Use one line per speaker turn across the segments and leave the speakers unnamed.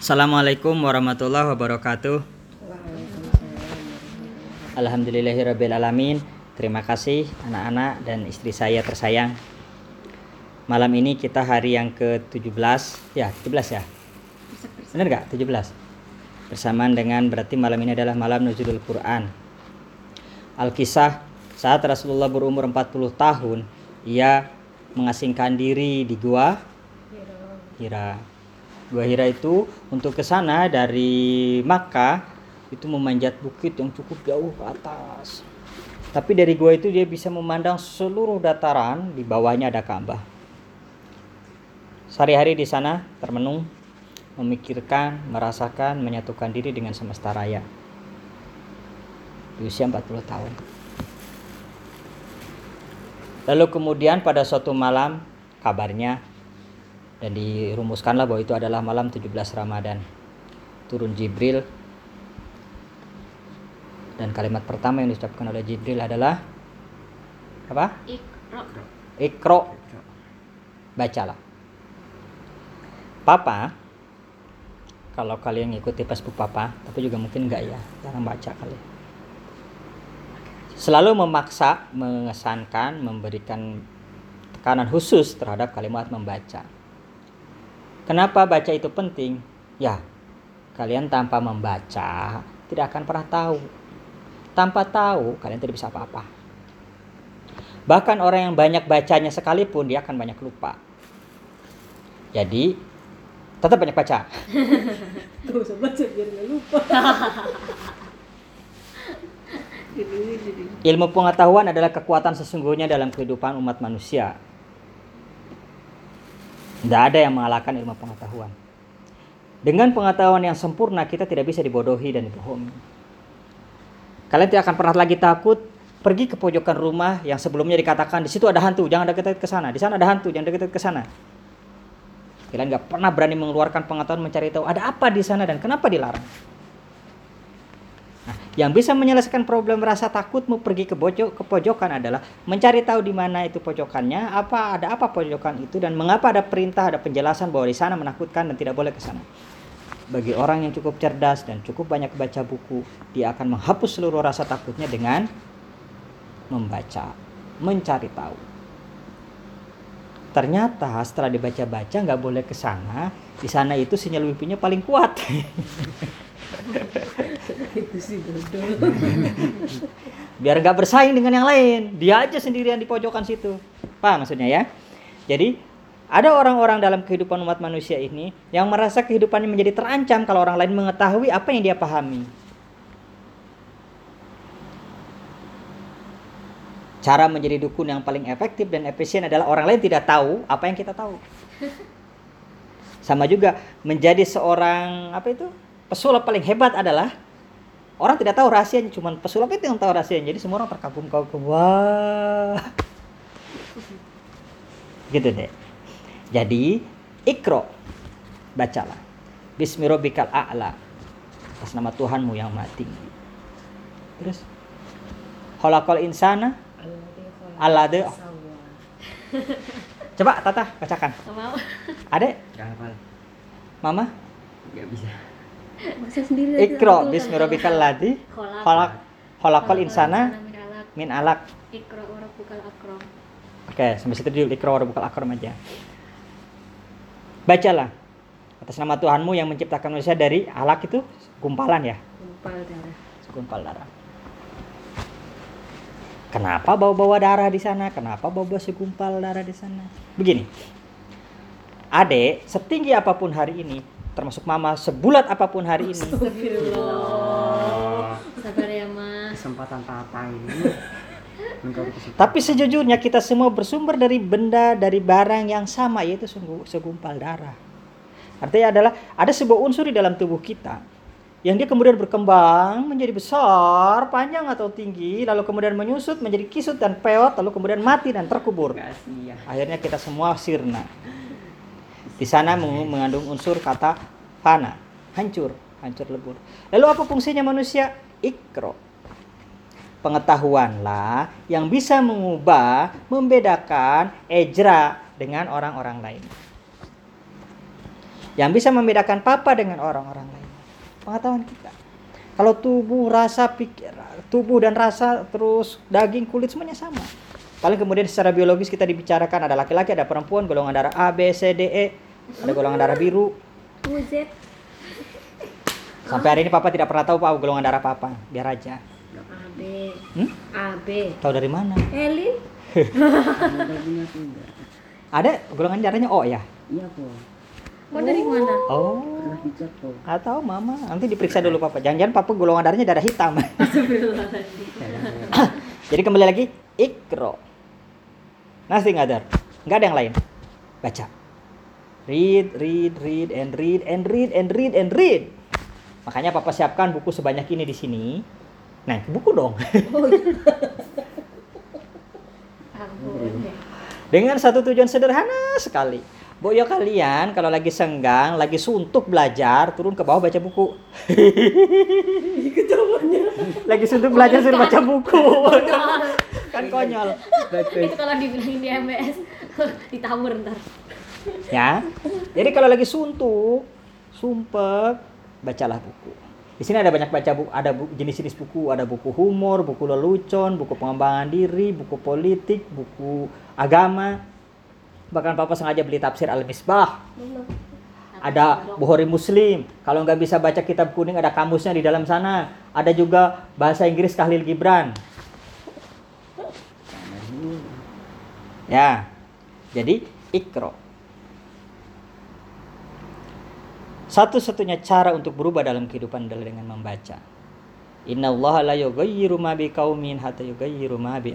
Assalamualaikum warahmatullahi wabarakatuh. Alhamdulillahirrabbilalamin. Terima kasih anak-anak dan istri saya tersayang. Malam ini kita hari yang ke-17 Ya 17 ya Benar gak 17 Bersamaan dengan berarti malam ini adalah malam Nuzulul Quran Alkisah saat Rasulullah berumur 40 tahun Ia mengasingkan diri di gua Hira Gua Hira itu untuk ke sana dari Makkah itu memanjat bukit yang cukup jauh ke atas. Tapi dari gua itu dia bisa memandang seluruh dataran di bawahnya ada Ka'bah. Sehari-hari di sana termenung, memikirkan, merasakan, menyatukan diri dengan semesta raya. Di usia 40 tahun. Lalu kemudian pada suatu malam kabarnya dan dirumuskanlah bahwa itu adalah malam 17 Ramadan. Turun Jibril dan kalimat pertama yang diucapkan oleh Jibril adalah apa?
Ikro.
Ikro. Bacalah. Papa, kalau kalian ngikuti Facebook Papa, tapi juga mungkin enggak ya, jangan baca kali. Selalu memaksa, mengesankan, memberikan tekanan khusus terhadap kalimat membaca. Kenapa baca itu penting? Ya, kalian tanpa membaca tidak akan pernah tahu tanpa tahu, kalian tidak bisa apa-apa. Bahkan orang yang banyak bacanya sekalipun, dia akan banyak lupa. Jadi, tetap banyak baca.
Tuh, baca biar nggak lupa.
Ilmu pengetahuan adalah kekuatan sesungguhnya dalam kehidupan umat manusia. Tidak ada yang mengalahkan ilmu pengetahuan. Dengan pengetahuan yang sempurna, kita tidak bisa dibodohi dan dibohongi. Kalian tidak akan pernah lagi takut pergi ke pojokan rumah yang sebelumnya dikatakan di situ ada hantu, jangan dekat ke sana. Di sana ada hantu, jangan dekat ke sana. Kalian nggak pernah berani mengeluarkan pengetahuan mencari tahu ada apa di sana dan kenapa dilarang. Yang bisa menyelesaikan problem rasa takutmu pergi ke pojok ke pojokan adalah mencari tahu di mana itu pojokannya, apa ada apa pojokan itu dan mengapa ada perintah, ada penjelasan bahwa di sana menakutkan dan tidak boleh ke sana bagi orang yang cukup cerdas dan cukup banyak baca buku, dia akan menghapus seluruh rasa takutnya dengan membaca, mencari tahu. Ternyata setelah dibaca-baca nggak boleh ke sana, di sana itu sinyal wifi-nya paling kuat.
itu sih dodol.
Biar nggak bersaing dengan yang lain, dia aja sendirian di pojokan situ. Paham maksudnya ya? Jadi ada orang-orang dalam kehidupan umat manusia ini yang merasa kehidupannya menjadi terancam kalau orang lain mengetahui apa yang dia pahami. Cara menjadi dukun yang paling efektif dan efisien adalah orang lain tidak tahu apa yang kita tahu. Sama juga menjadi seorang apa itu? Pesulap paling hebat adalah orang tidak tahu rahasianya, cuman pesulap itu yang tahu rahasianya. Jadi semua orang terkagum-kagum. Wah. Gitu deh. Jadi ikro bacalah. Bismirobikal a'la. Atas nama Tuhanmu yang maha tinggi. Terus Khalaqal insana alade. Coba Tata bacakan.
Mau?
Adek,
Gak hafal.
Mama,
Gak bisa.
Masa sendiri
ikro bismirobikal khalaq khalaqal
Kholaqal
insana
min alaq. Ikro rabbukal akram.
Oke, sampai situ dulu ikro warabukal akram aja. Bacalah atas nama Tuhanmu yang menciptakan manusia dari alak itu gumpalan ya,
Gumpal darah.
segumpal darah. Kenapa bawa-bawa darah di sana? Kenapa bawa-bawa segumpal darah di sana? Begini, adek setinggi apa pun hari ini, termasuk mama sebulat apa pun hari ini,
Astagfirullah. Sabar ya, Mas.
Kesempatan tata ini.
Tapi sejujurnya kita semua bersumber dari benda, dari barang yang sama, yaitu sungguh- segumpal darah. Artinya adalah ada sebuah unsur di dalam tubuh kita yang dia kemudian berkembang menjadi besar, panjang atau tinggi, lalu kemudian menyusut menjadi kisut dan peot, lalu kemudian mati dan terkubur.
Sia.
Akhirnya kita semua sirna. Di sana meng- mengandung unsur kata fana, hancur, hancur lebur. Lalu apa fungsinya manusia? Ikro. Pengetahuanlah yang bisa mengubah, membedakan ejra dengan orang-orang lain. Yang bisa membedakan papa dengan orang-orang lain. Pengetahuan kita. Kalau tubuh, rasa, pikir, tubuh dan rasa, terus daging, kulit semuanya sama. Paling kemudian secara biologis kita dibicarakan ada laki-laki, ada perempuan, golongan darah A, B, C, D, E, ada golongan darah biru. Sampai hari ini papa tidak pernah tahu apa golongan darah papa. Biar aja.
AB.
Hmm?
AB.
Tahu dari mana?
Elin.
Ada
golongan darahnya O ya?
Iya po.
Mau dari mana?
Oh.
Po.
Atau mama, nanti diperiksa dulu papa. Jangan-jangan papa golongan darahnya darah hitam. Jadi kembali lagi ikro. Nothing other. Nggak ada yang lain. Baca. Read, read, read, and read, and read, and read, and read. Makanya papa siapkan buku sebanyak ini di sini. Nah, buku dong.
Ampun.
Dengan satu tujuan sederhana sekali. Boyo kalian kalau lagi senggang, lagi suntuk belajar, turun ke bawah baca buku. lagi suntuk belajar suruh baca buku. kan konyol.
Itu kalau dibilangin di MBS ditawur ntar.
Ya. Jadi kalau lagi suntuk, sumpek, bacalah buku. Di sini ada banyak baca buku, ada jenis-jenis buku, ada buku humor, buku lelucon, buku pengembangan diri, buku politik, buku agama. Bahkan papa sengaja beli tafsir Al-Misbah. Ada Bukhari Muslim. Kalau nggak bisa baca kitab kuning ada kamusnya di dalam sana. Ada juga bahasa Inggris Kahlil Gibran. Ya. Jadi ikro. Satu-satunya cara untuk berubah dalam kehidupan adalah dengan membaca. Inna Allah la yughayyiru ma biqaumin hatta yughayyiru ma bi.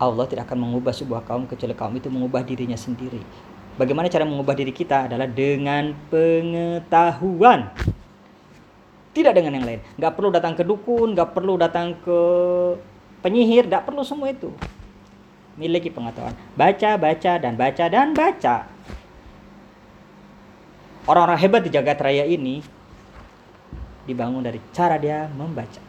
Allah tidak akan mengubah sebuah kaum kecuali kaum itu mengubah dirinya sendiri. Bagaimana cara mengubah diri kita adalah dengan pengetahuan. Tidak dengan yang lain. Nggak perlu datang ke dukun, nggak perlu datang ke penyihir, nggak perlu semua itu. Miliki pengetahuan. Baca, baca, dan baca, dan baca. Orang-orang hebat di jagat raya ini dibangun dari cara dia membaca.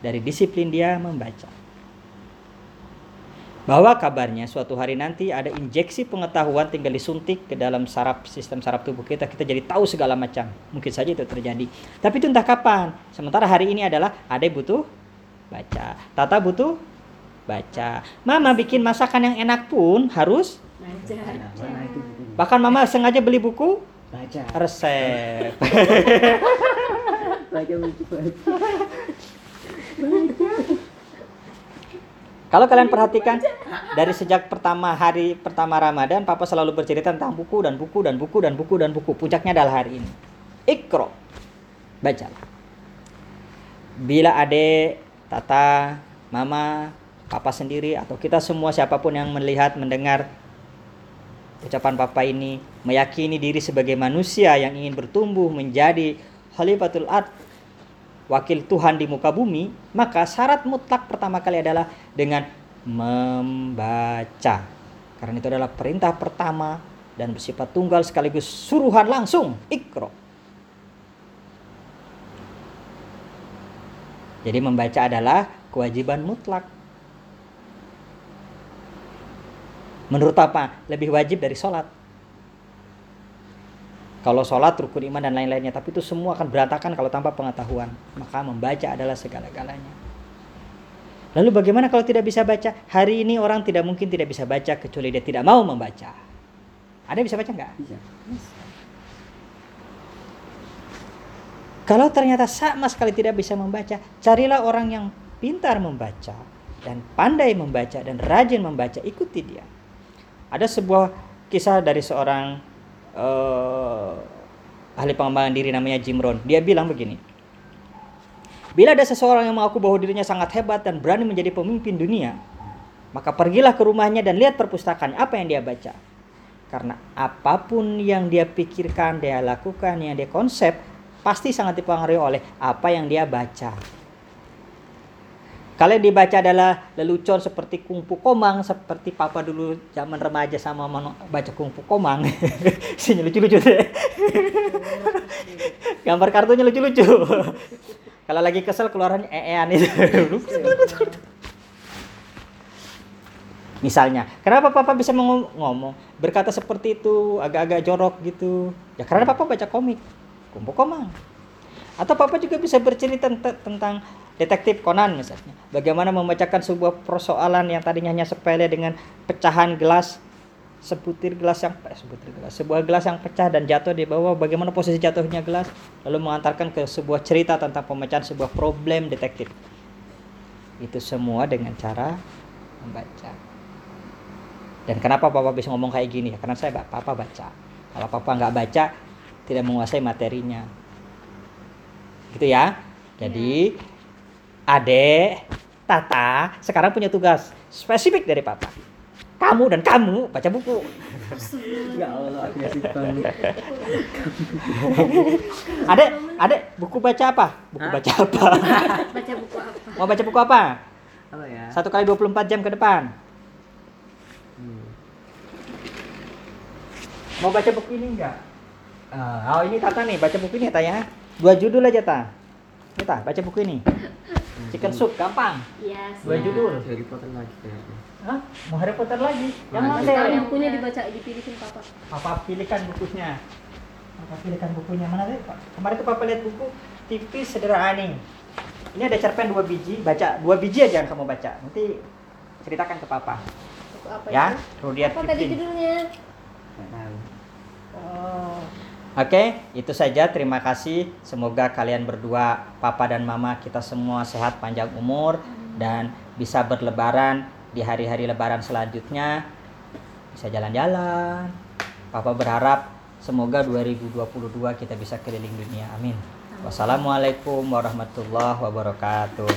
Dari disiplin dia membaca. Bahwa kabarnya suatu hari nanti ada injeksi pengetahuan tinggal disuntik ke dalam saraf sistem saraf tubuh kita kita jadi tahu segala macam. Mungkin saja itu terjadi. Tapi itu entah kapan. Sementara hari ini adalah ada butuh baca. Tata butuh baca. Mama bikin masakan yang enak pun harus
buku?
bahkan mama sengaja beli buku
Baca.
resep.
Baca buku baca.
Kalau kalian perhatikan dari sejak pertama hari pertama Ramadan, Papa selalu bercerita tentang buku dan buku dan buku dan buku dan buku. Puncaknya adalah hari ini. Ikro. Bacalah. Bila adek, tata, mama, papa sendiri atau kita semua siapa pun yang melihat, mendengar ucapan papa ini meyakini diri sebagai manusia yang ingin bertumbuh menjadi khalifatul ard wakil Tuhan di muka bumi, maka syarat mutlak pertama kali adalah dengan membaca. Karena itu adalah perintah pertama dan bersifat tunggal sekaligus suruhan langsung, ikro. Jadi membaca adalah kewajiban mutlak. Menurut apa? Lebih wajib dari sholat. Kalau sholat, rukun iman dan lain-lainnya. Tapi itu semua akan berantakan kalau tanpa pengetahuan. Maka membaca adalah segala-galanya. Lalu bagaimana kalau tidak bisa baca? Hari ini orang tidak mungkin tidak bisa baca kecuali dia tidak mau membaca. Ada yang bisa baca nggak?
Bisa.
Kalau ternyata sama sekali tidak bisa membaca, carilah orang yang pintar membaca dan pandai membaca dan rajin membaca, ikuti dia. Ada sebuah kisah dari seorang eh, ahli pengembangan diri namanya Jim Rohn. Dia bilang begini. Bila ada seseorang yang mengaku bahwa dirinya sangat hebat dan berani menjadi pemimpin dunia, maka pergilah ke rumahnya dan lihat perpustakaan apa yang dia baca. Karena apa pun yang dia pikirkan, dia lakukan, yang dia konsep, pasti sangat dipengaruhi oleh apa yang dia baca. Kalau dibaca adalah lelucon seperti kungfu komang, seperti papa dulu zaman remaja sama baca kungfu komang. Isinya lucu-lucu deh. Gambar kartunya lucu-lucu. Kalau lagi kesel keluarannya eean itu. Misalnya, kenapa papa bisa ngomong berkata seperti itu agak-agak jorok gitu? Ya karena papa baca komik, kumpul komang. Atau papa juga bisa bercerita tent- tentang detektif Conan misalnya. Bagaimana membacakan sebuah persoalan yang tadinya hanya sepele dengan pecahan gelas sebutir gelas yang eh, sebutir gelas sebuah gelas yang pecah dan jatuh di bawah. Bagaimana posisi jatuhnya gelas? Lalu mengantarkan ke sebuah cerita tentang pemecahan sebuah problem detektif. Itu semua dengan cara membaca. Dan kenapa papa bisa ngomong kayak gini? Ya karena saya papa baca. Kalau papa nggak baca tidak menguasai materinya gitu ya jadi adek tata sekarang punya tugas spesifik dari papa kamu dan kamu baca buku
Ya Allah, kasih tahu.
adek adek buku baca apa buku
Hah?
baca apa
Baca buku apa?
mau baca buku apa
Apa ya?
satu kali 24 jam ke depan
Hmm.
mau baca buku ini enggak Ah, oh ini Tata nih baca buku ini ya Taya dua judul aja ta ini ta baca buku ini chicken soup gampang
Yes.
dua judul
Harry Potter lagi kayaknya.
Hah? mau Harry Potter lagi yang
Nah,
mana
Sekarang
yang
bukunya dibaca dipilihin papa.
Papa pilihkan bukunya Papa pilihkan bukunya mana sih Pak? kemarin tuh Papa lihat buku tipis sederhana nih ini ada cerpen dua biji baca dua biji aja yang kamu baca nanti ceritakan ke Papa
Buku apa
ya
itu?
Rudyard
Apa tadi judulnya?
Oke, itu saja. Terima kasih. Semoga kalian berdua, papa dan mama, kita semua sehat, panjang umur, dan bisa berlebaran di hari-hari lebaran selanjutnya. Bisa jalan-jalan. Papa berharap semoga 2022 kita bisa keliling dunia. Amin. Wassalamualaikum warahmatullahi wabarakatuh.